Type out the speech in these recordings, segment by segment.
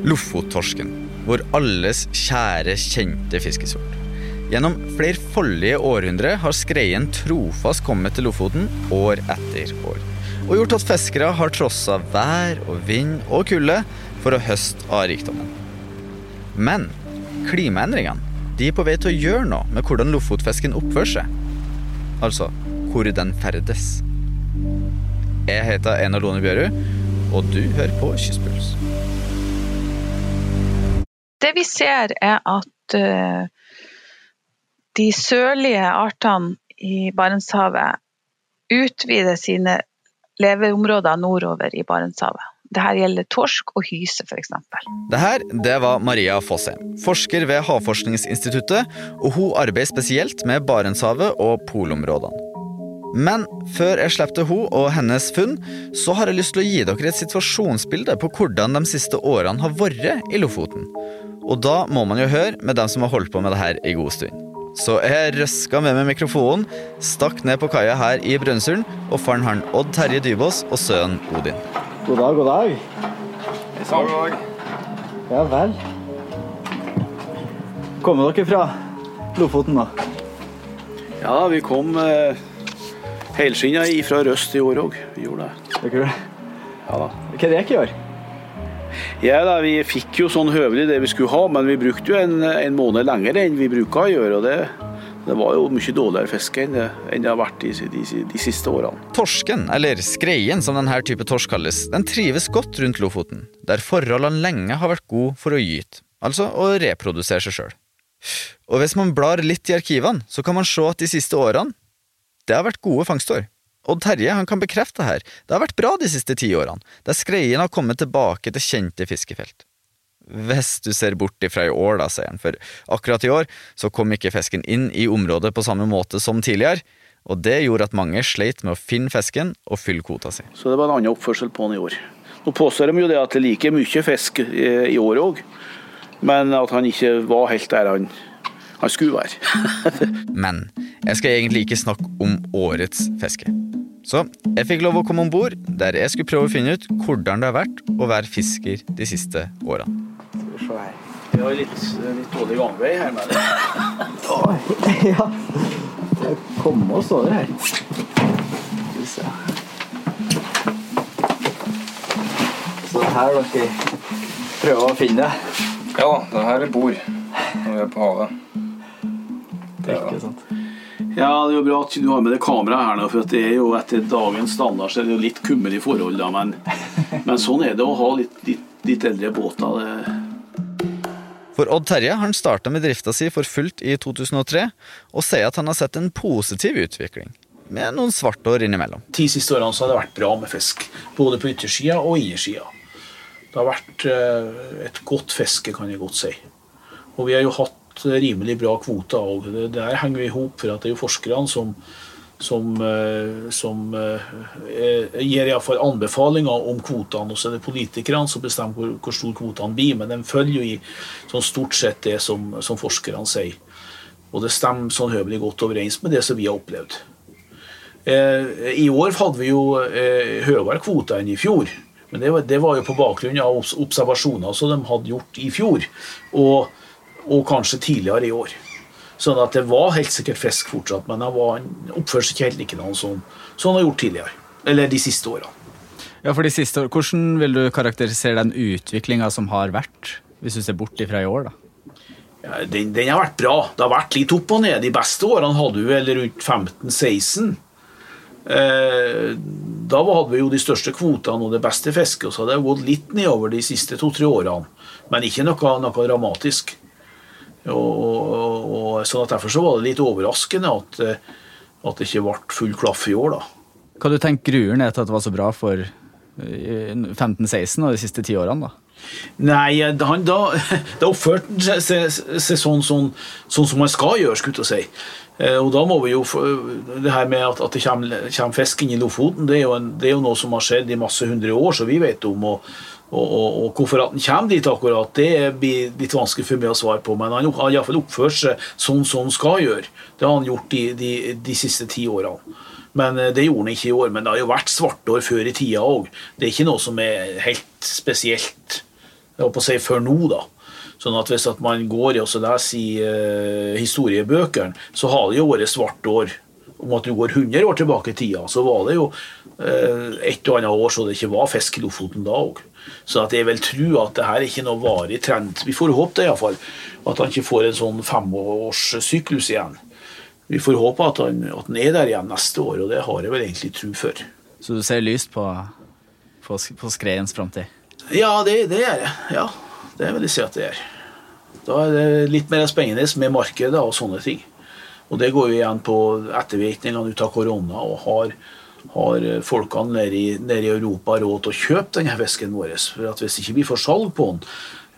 Lofottorsken, vår alles kjære, kjente fiskesort. Gjennom flerfoldige århundre har skreien trofast kommet til Lofoten år etter år. Og gjort at fiskere har trossa vær og vind og kulde for å høste av rikdommen. Men klimaendringene de er på vei til å gjøre noe med hvordan lofotfisken oppfører seg. Altså hvor den ferdes. Jeg heter Einar Lone Bjørud, og du hører på Kystpuls. Det vi ser er at uh, de sørlige artene i Barentshavet utvider sine leveområder nordover i Barentshavet. Dette gjelder torsk og hyse f.eks. Det her det var Maria Fosse, forsker ved Havforskningsinstituttet, og hun arbeider spesielt med Barentshavet og polområdene. Men før jeg slipper hun og hennes funn, så har jeg lyst til å gi dere et situasjonsbilde på hvordan de siste årene har vært i Lofoten. Og da må man jo høre med dem som har holdt på med det her i god stund. Så jeg røska med meg mikrofonen, stakk ned på kaia her i Brønnøysund og fant han Odd Terje Dybås og sønnen Odin. God dag, god dag. God dag. Ja vel. Kommer dere fra Lofoten, da? Ja, vi kom eh, helskinna fra Røst i år òg. Vi gjorde det. Dere det? Ja da. Hva er det dere gjør? Ja da, Vi fikk jo sånn høvelig det vi skulle ha, men vi brukte jo en, en måned lenger enn vi bruker å gjøre. og det, det var jo mye dårligere fiske enn det, har vært de, de, de, siste årene. Torsken, eller skreien som denne type torsk kalles, den trives godt rundt Lofoten, der forholdene lenge har vært gode for å gyte, altså å reprodusere seg sjøl. Og hvis man blar litt i arkivene, så kan man se at de siste årene, det har vært gode fangstår. Odd Terje han kan bekrefte her. Det har vært bra de siste ti årene, der skreien har kommet tilbake til kjente fiskefelt. Hvis du ser bort ifra i år, da, sier han, for akkurat i år så kom ikke fisken inn i området på samme måte som tidligere, og det gjorde at mange sleit med å finne fisken og fylle kvota si. Så det var en annen oppførsel på den i år. Nå påstår de jo det at det er like mye fisk i år òg, men at han ikke var helt der han, han skulle være. men jeg skal egentlig ikke snakke om årets fiske. Så jeg fikk lov å komme om bord, der jeg skulle prøve å finne ut hvordan det har vært å være fisker de siste årene. Vi har litt, litt dårlig gangvei her med det. ja. Kom oss over her. Skal vi se. Så her dere prøver å finne det. Ja, det her er bord når vi er på havet. Det er ikke sant. Ja, det er jo bra at du har med det kameraet her nå, for det er jo etter dagens standard så er det jo litt kummerlige forhold, da, men, men, sånn er det å ha litt, litt, litt eldre båter. Det. For Odd Terje han starta med drifta si for fullt i 2003, og sier at han har sett en positiv utvikling. Med noen svartår innimellom. De siste årene så har det vært bra med fisk. Både på yttersida og innersida. Det har vært eh, et godt fiske, kan jeg godt si. Og vi har jo hatt rimelig bra kvoter. og det Der henger i hop, for at det er jo forskerne som, som, eh, som eh, gir iallfall anbefalinger om kvotene. Og så er det politikerne som bestemmer hvor, hvor stor kvotene blir. Men de følger jo i sånn stort sett det som, som forskerne sier. Og det stemmer sånn høvelig godt overens med det som vi har opplevd. Eh, I år hadde vi jo høyere kvoter enn i fjor. Men det var, det var jo på bakgrunn av observasjoner som de hadde gjort i fjor. Og og kanskje tidligere i år. Sånn at det var helt sikkert fisk fortsatt, men han, var, oppførte seg ikke helt likedan som, som han har gjort tidligere. Eller de siste årene. Ja, for de siste år, Hvordan vil du karakterisere den utviklinga som har vært, hvis du ser bort ifra i år? da? Ja, den, den, har vært bra. Det har vært litt opp og ned. De beste årene hadde vi vel rundt 15-16. Eh, da hadde vi jo de største kvotene og det beste fisket, og så hadde det gått litt nedover de siste to-tre årene. Men ikke noe, noe dramatisk. Og, sånn at Derfor så var det litt overraskende at, eh, at det ikke ble full klaff i år. da. Hva du tenker grunnen er til at det var så bra for 15-16 og de siste ti årene? da? Nei, han, da, da oppførte han seg, sånn, sånn, sånn, som man skal gjøre, skulle jeg si. Eh, og da må vi jo, Det her med at, at det kommer, kommer, fisk inn i Lofoten, det er, jo en, det er jo noe som har skjedd i masse hundre år, så vi vet om. og og, og, og, hvorfor at han kommer dit akkurat, det blir litt vanskelig for meg å svare på. Men han har iallfall oppført seg sånn som han skal gjøre. Det har han gjort de, de, de siste ti årene. Men eh, Det gjorde han ikke i år. Men det har jo vært svartår før i tida òg. Det er ikke noe som er helt spesielt Jeg håper å si før nå, da. Sånn at hvis at man går i og leser i eh, historiebøkene, så har det jo vært svart år. Om at du går 100 år tilbake i tida, så var det jo eh, et og annet år så det ikke var fisk i Lofoten da òg. Så at jeg vil tro at det her er ikke noe varig trend. Vi får håpe det iallfall. At han ikke får en sånn femårssyklus igjen. Vi får håpe at han, at han er der igjen neste år, og det har jeg vel egentlig tro for. Så du ser lyst på, på, på skreiens framtid? Ja, det, det gjør jeg. Ja, det vil jeg si at det gjør. Da er det litt mer spennende med markedet og sånne ting. Og det går jo igjen på ettervirkningene ut av korona. og har, har folkene nede i, nede i, Europa råd til å kjøpe denne fisken vår? For at hvis ikke vi får salg på den,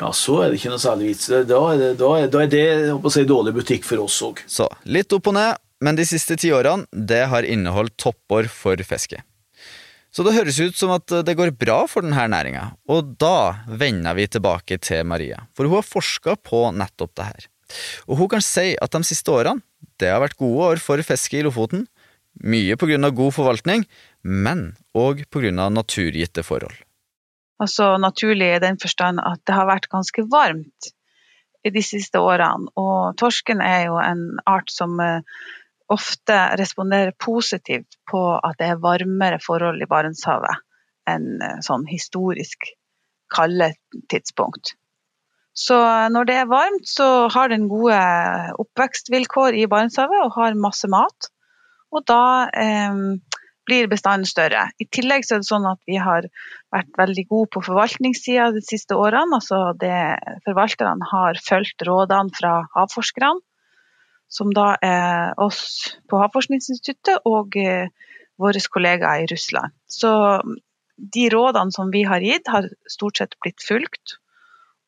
ja, så er det ikke noe særlig vits. Da er det, da er, da er det si, dårlig butikk for oss òg. Så litt opp og ned, men de siste ti årene det har inneholdt toppår for fiske. Så det høres ut som at det går bra for denne næringa, og da vender vi tilbake til Maria, for hun har forska på nettopp det her. Og hun kan si at de siste årene det har vært gode år for fisket i Lofoten, mye på grunn av god forvaltning, men òg på grunn av naturgitte forhold. Altså naturlig i den forstand at det har vært ganske varmt i de siste årene, og torsken er jo en art som eh, ofte responderer positivt på at det er varmere forhold i Barentshavet enn eh, sånn historisk kalde tidspunkt. Så når det er varmt, så har den gode oppvekstvilkår i Barentshavet og har masse mat. Og da eh, blir bestanden større. I tillegg så er det sånn at vi har vært veldig gode på forvaltningssida de siste årene. Altså det, forvalterne har fulgt rådene fra havforskerne, som da er oss på Havforskningsinstituttet og eh, våre kollegaer i Russland. Så de rådene som vi har gitt, har stort sett blitt fulgt.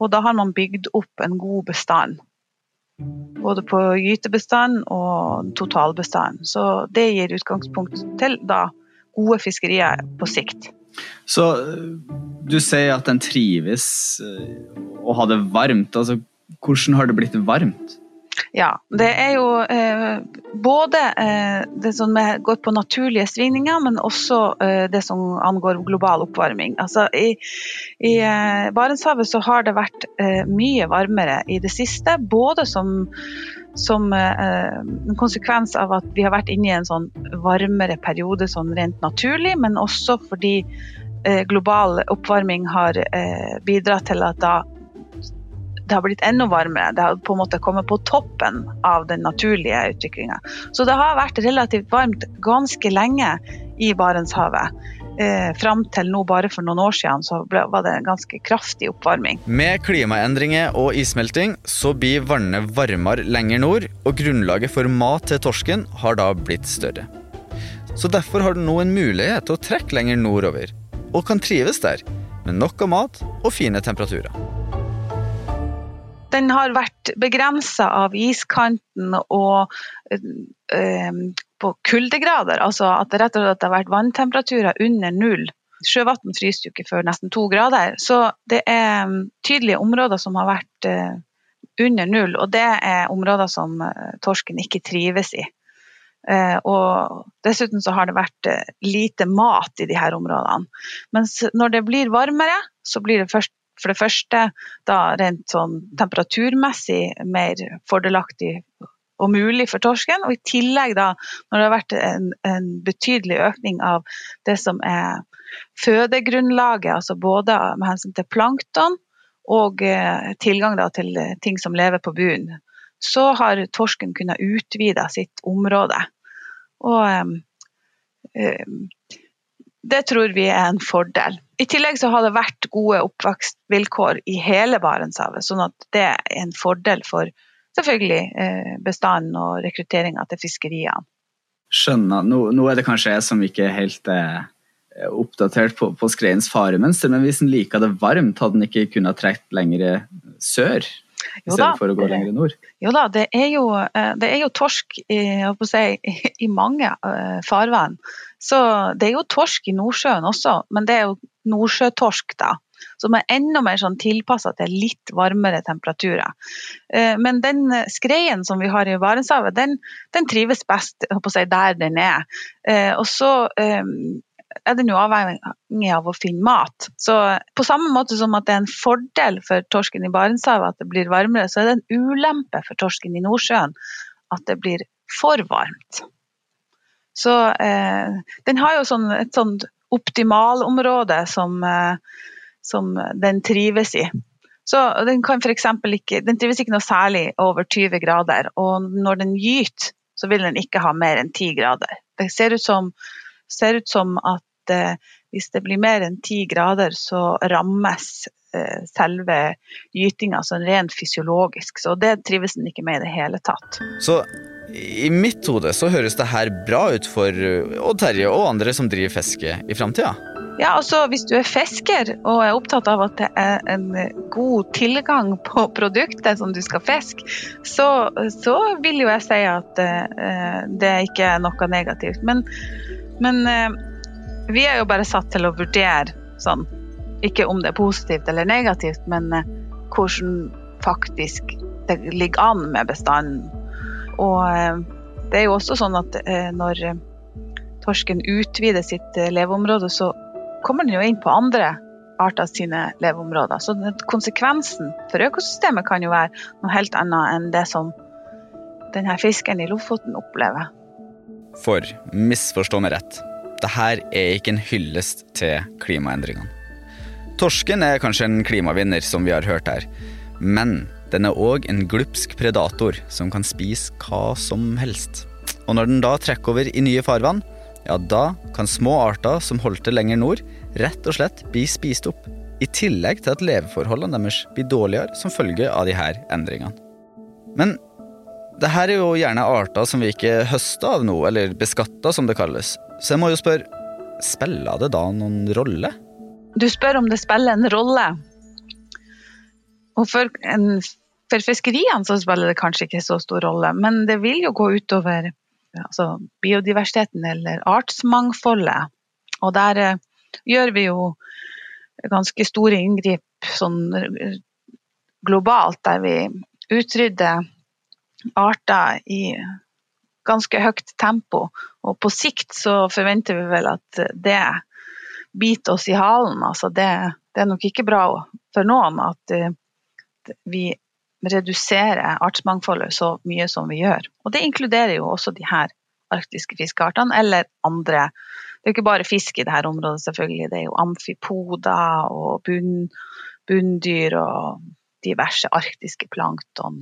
Og da har man bygd opp en god bestand. Både på gytebestand og totalbestand. Så det gir utgangspunkt til da gode fiskerier på sikt. Så eh, du sier at den trives og har det varmt. Altså, hvordan har det blitt varmt? Ja, det er jo eh, både eh, det som går på naturlige svingninger, men også eh, det som angår global oppvarming. Altså, I i eh, Barentshavet så har det vært eh, mye varmere i det siste, både som, som eh, en konsekvens av at vi har vært inne i en sånn varmere periode sånn rent naturlig, men også fordi global oppvarming har bidratt til at da det har blitt enda varmere. Det har på en måte kommet på toppen av den naturlige utviklinga. Så det har vært relativt varmt ganske lenge i Barentshavet. Eh, fram til nå, bare for noen år siden, så ble, var det en ganske kraftig oppvarming. Med klimaendringer og issmelting så blir vannet varmere lenger nord, og grunnlaget for mat til torsken har da blitt større. Så derfor har den nå en mulighet til å trekke lenger nordover, og kan trives der, med nok av mat og fine temperaturer den har vært begrensa av iskanten og eh, på kuldegrader. Altså at det rett og slett har vært vanntemperaturer under null. Sjøvann fryser jo ikke før nesten to grader. Så det er mm, tydelige områder som har vært eh, under null, og det er områder som eh, torsken ikke trives i. Uh, og dessuten så har det vært uh, lite mat i de her områdene. Mens når det blir varmere, så blir det først for det første da rent sånn temperaturmessig mer fordelaktig og mulig for torsken. Og i tillegg, da, når det har vært en, en betydelig økning av det som er fødegrunnlaget, altså både med hensyn til plankton og eh, tilgang da, til ting som lever på bunnen, så har torsken kunnet utvide sitt område. Og eh, eh, det tror vi er en fordel. I tillegg så har det vært gode oppvekstvilkår i hele Barentshavet, sånn at det er en fordel for selvfølgelig eh, bestanden og rekrutteringa til fiskeriene. Skjønner. Nå, nå, er det kanskje jeg som ikke er helt eh, oppdatert på, på skreiens faremønster, men hvis den liker det varmt, hadde den ikke kunnet trukket lenger sør? i stedet for å gå lenger nord? Jo da, det er jo, eh, det er jo torsk i, si, i mange uh, farvann. Så det er jo torsk i Nordsjøen også, men det er jo nordsjøtorsk, da. Som er enda mer sånn tilpassa til litt varmere temperaturer. Uh, men den skreien som vi har i Barentshavet, den, den, trives best si, der den er. Uh, og så er den jo avhengig av å finne mat. Så på samme måte som at det er en fordel for torsken i Barentshavet at det blir varmere, så er det en ulempe for torsken i Nordsjøen at det blir for varmt. Så eh, den har jo sånn, et sånt optimalområde som, eh, som den trives i. Så den kan for ikke Den trives ikke noe særlig over 20 grader. Og når den gyter, så vil den ikke ha mer enn 10 grader. Det ser ut som, ser ut som at eh, hvis det blir mer enn 10 grader, så rammes selve gytinga sånn rent fysiologisk. Så det trives den ikke med i det hele tatt. Så i mitt hode så høres det her bra ut for Odd Terje og andre som driver fiske i framtida? Ja, altså Hvis du er fisker og er opptatt av at det er en god tilgang på produktet som du skal fiske, så, så vil jo jeg si at uh, det ikke er noe negativt. Men, men uh, vi er jo bare satt til å vurdere sånn, ikke om det er positivt eller negativt, men uh, hvordan faktisk det ligger an med bestanden. Og det er jo også sånn at når torsken utvider sitt leveområde, så kommer den jo inn på andre arter sine leveområder. Så konsekvensen for økosystemet kan jo være noe helt annet enn det som denne fisken i Lofoten opplever. For misforstå meg rett, dette er ikke en hyllest til klimaendringene. Torsken er kanskje en klimavinner, som vi har hørt her, men den er òg en glupsk predator som kan spise hva som helst. Og når den da trekker over i nye farvann, ja, da kan små arter som holdt det lenger nord, rett og slett bli spist opp. I tillegg til at leveforholdene deres blir dårligere som følge av de her endringene. Men det her er jo gjerne arter som vi ikke høster av nå, eller beskatter som det kalles. Så jeg må jo spørre, spiller det da noen rolle? Du spør om det spiller en rolle. Og for, en, for fiskeriene så spiller det kanskje ikke så stor rolle, men det vil jo gå utover altså biodiversiteten eller artsmangfoldet. Og der eh, gjør vi jo ganske store inngrip sånn eh, globalt, der vi utrydder arter i ganske høyt tempo. Og på sikt så forventer vi vel at det biter oss i halen. Altså det, det er nok ikke bra for noen at eh, vi reduserer artsmangfoldet så mye som vi gjør. Og det inkluderer jo også de her arktiske fiskeartene, eller andre. Det er jo ikke bare fisk i dette området, selvfølgelig. Det er jo amfipoder og bunn, bunndyr og diverse arktiske plankton.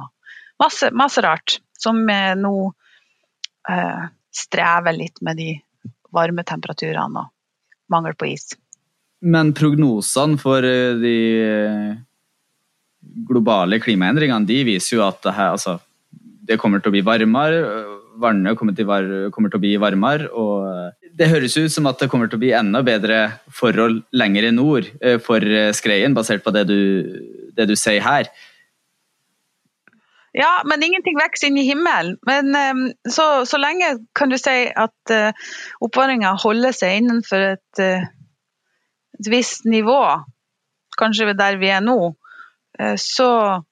Masse, masse rart som nå eh, strever litt med de varme temperaturene og mangel på is. Men prognosene for eh, de globale klimaendringene de viser jo at det, her, altså, det kommer til å bli varmere. Vannet kommer til, kommer til, å bli varmere. og Det høres ut som at det kommer til å bli enda bedre forhold lenger i nord eh, for skreien, basert på det du, det du sier her. Ja, men ingenting vokser inn i himmelen. Men um, så, så, lenge kan du si at uh, oppvarminga holder seg innenfor et, uh, et visst nivå, kanskje der vi er nå, Eh, så,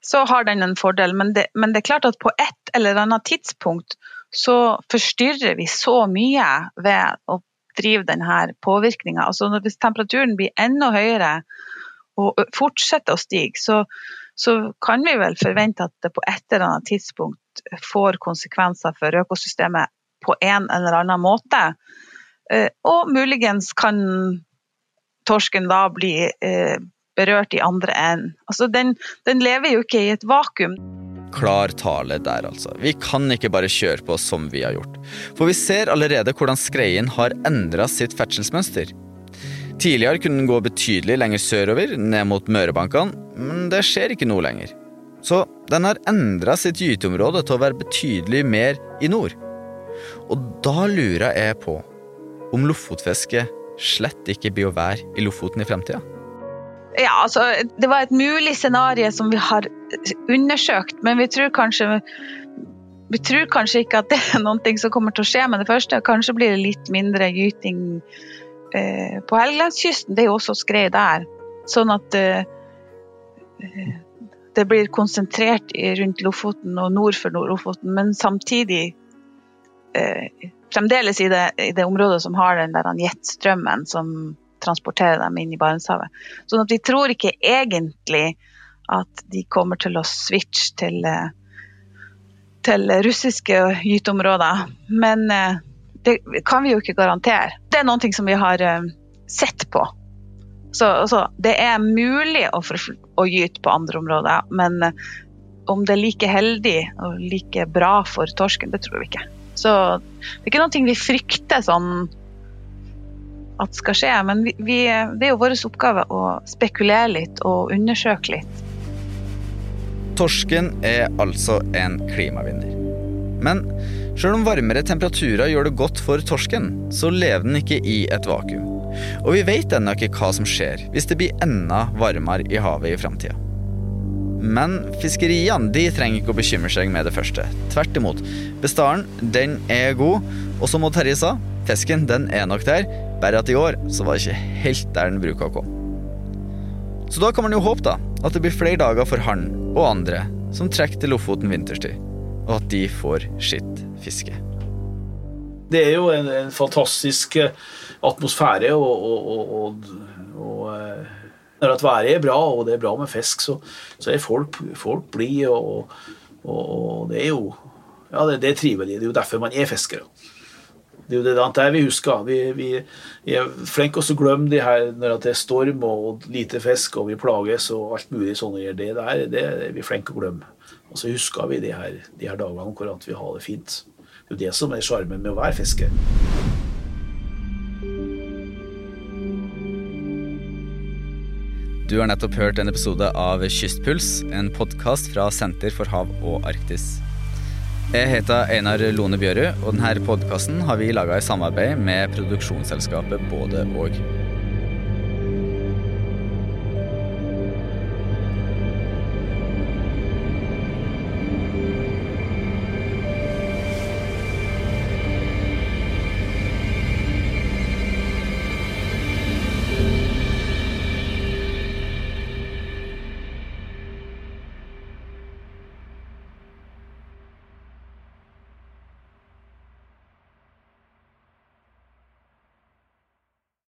så har den en fordel. Men det, men det, er klart at på et eller annet tidspunkt så forstyrrer vi så mye ved å drive denne påvirkninga. Altså hvis temperaturen blir enda høyere og fortsetter å stige, så, så kan vi vel forvente at det på et eller annet tidspunkt får konsekvenser for økosystemet på en eller annen måte. Eh, og muligens kan torsken da bli eh, berørt i andre enden. Altså, den, den lever jo ikke i et vakuum. Klar tale der, altså. Vi kan ikke bare kjøre på som vi har gjort. For vi ser allerede hvordan skreien har endra sitt ferdselsmønster. Tidligere kunne den gå betydelig lenger sørover, ned mot Mørebankene, men det skjer ikke nå lenger. Så den har endra sitt gyteområde til å være betydelig mer i nord. Og da lurer jeg på om lofotfiske slett ikke blir å være i Lofoten i fremtida? Ja, altså, det var et mulig scenario som vi har undersøkt, men vi tror kanskje vi tror kanskje ikke at det er noe som kommer til å skje med det første. Kanskje blir det litt mindre gyting eh, på Helgelandskysten. Det er jo også skred der. Sånn at eh, det blir konsentrert rundt Lofoten og nord for Lofoten. Men samtidig eh, fremdeles i det, i det, området som har den der jetstrømmen som transporterer dem inn i Barentshavet. Sånn at vi tror ikke egentlig at de kommer til å switche til, eh, til russiske gyteområder. Men eh, det kan vi jo ikke garantere. Det er noe som vi har eh, sett på. Så altså, det er mulig å, å gyte på andre områder, men om det er like heldig og like bra for torsken, det tror vi ikke. Så det er ikke noe vi frykter sånn at skal skje, men vi, vi, det er jo vår oppgave å spekulere litt og undersøke litt. Torsken er altså en klimavinner. Men sjøl om varmere temperaturer gjør det godt for torsken, så lever den ikke i et vakuum. Og vi vet ennå ikke hva som skjer hvis det blir enda varmere i havet i framtida. Men fiskeriene de trenger ikke å bekymre seg med det første. Tvert imot. Bestanden den er god, og som Odd Terje sa, fisken den er nok der, bare at i år så var det ikke helt der den bruker å komme. Så da kan man jo håpe da, at det blir flere dager for han og andre som trekker til Lofoten vinterstid, og at de får sitt fiske. Det er jo en, en fantastisk eh, atmosfære og, og, og, og eh, når at været er bra, og det er bra med fisk, så, så er folk, folk blide. Og, det er jo ja, det, det, trivelig. Det er jo derfor man er fiskere. Det er jo det der vi husker. Vi, vi, er flinke til å glemme det her når det er storm og lite fisk og vi plages og alt mulig sånn. Det der det er vi flinke til å glemme. Og så husker vi de her, de her dagene hvor vi har det fint. Det er jo det som er sjarmen med å være fisker. Du har nettopp hørt en episode av Kystpuls, en podkast fra Senter for hav og Arktis. Jeg heter Einar Lone Bjørud, og denne podkasten har vi laga i samarbeid med produksjonsselskapet Både og.